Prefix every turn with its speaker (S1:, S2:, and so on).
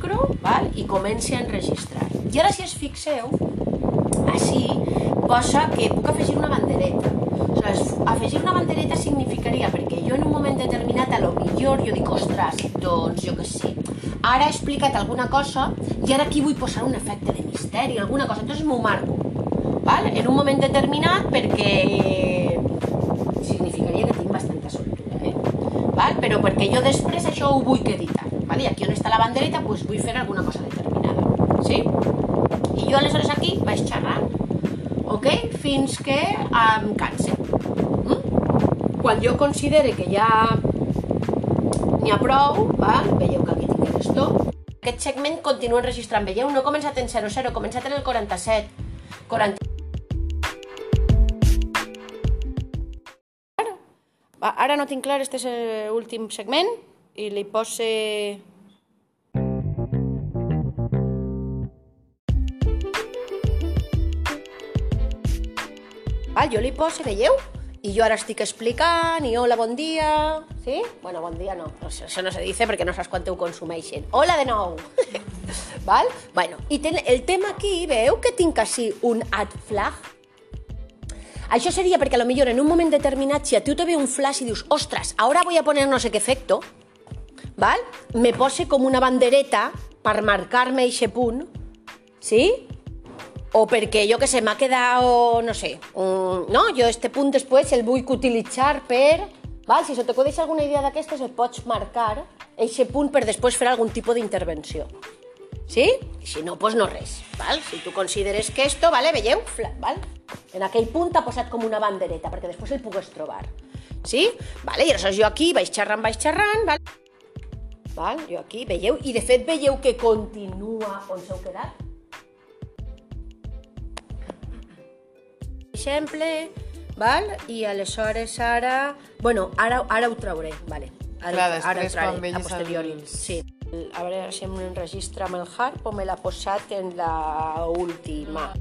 S1: micro val? i comenci a enregistrar. I ara, si es fixeu, així posa que puc afegir una bandereta. Aleshores, afegir una bandereta significaria, perquè jo en un moment determinat, a lo millor, jo dic, ostres, doncs jo que sé, ara he explicat alguna cosa i ara aquí vull posar un efecte de misteri, alguna cosa, entonces m'ho marco, val? en un moment determinat perquè significaria que tinc bastanta soltura, eh? val? Però perquè jo després això ho vull editar, val? i aquí on està la bandereta pues vull fer alguna cosa determinada, sí? I jo aleshores aquí vaig xerrant, ok? Fins que em canse. Mm? Quan jo considere que ja n'hi ha prou, val? veieu que aquí tinc el stop. Aquest segment continua enregistrant, veieu? No he començat en 00, he començat en el 47. 40... va, ara no tinc clar, este és l'últim segment i li pose... Val, jo li poso, veieu? I jo ara estic explicant, i hola, bon dia, sí? Bueno, bon dia no, això no se dice perquè no saps quan ho consumeixen. Hola de nou! Val? Bueno, i ten, el tema aquí, veu que tinc així un ad flag? Això seria perquè a lo millor en un moment determinat, si a tu te ve un flash i dius, ostres, ahora voy a poner no sé qué efecto, val? me pose com una bandereta per marcar-me aquest punt, sí? o perquè jo que sé, m'ha quedat, no sé, un, no? jo este punt després el vull utilitzar per... Val? Si se t'acudeix alguna idea d'aquestes, et pots marcar aquest punt per després fer algun tipus d'intervenció. Sí? Si no, doncs no res. Val? Si tu consideres que esto, vale, veieu? Val? En aquell punt t'ha posat com una bandereta, perquè després el pugues trobar. Sí? Vale? I aleshores jo aquí vaig xerrant, vaig xerrant, val? Val? Jo aquí, veieu? I de fet veieu que continua on s'heu quedat? exemple, val? i aleshores ara... Bueno, ara, ara ho trauré, vale. Ara,
S2: Clar,
S1: ara ho trauré,
S2: quan
S1: a posteriori.
S2: els-
S1: Sí. A veure si em registra amb el harp o me l'ha posat en la última.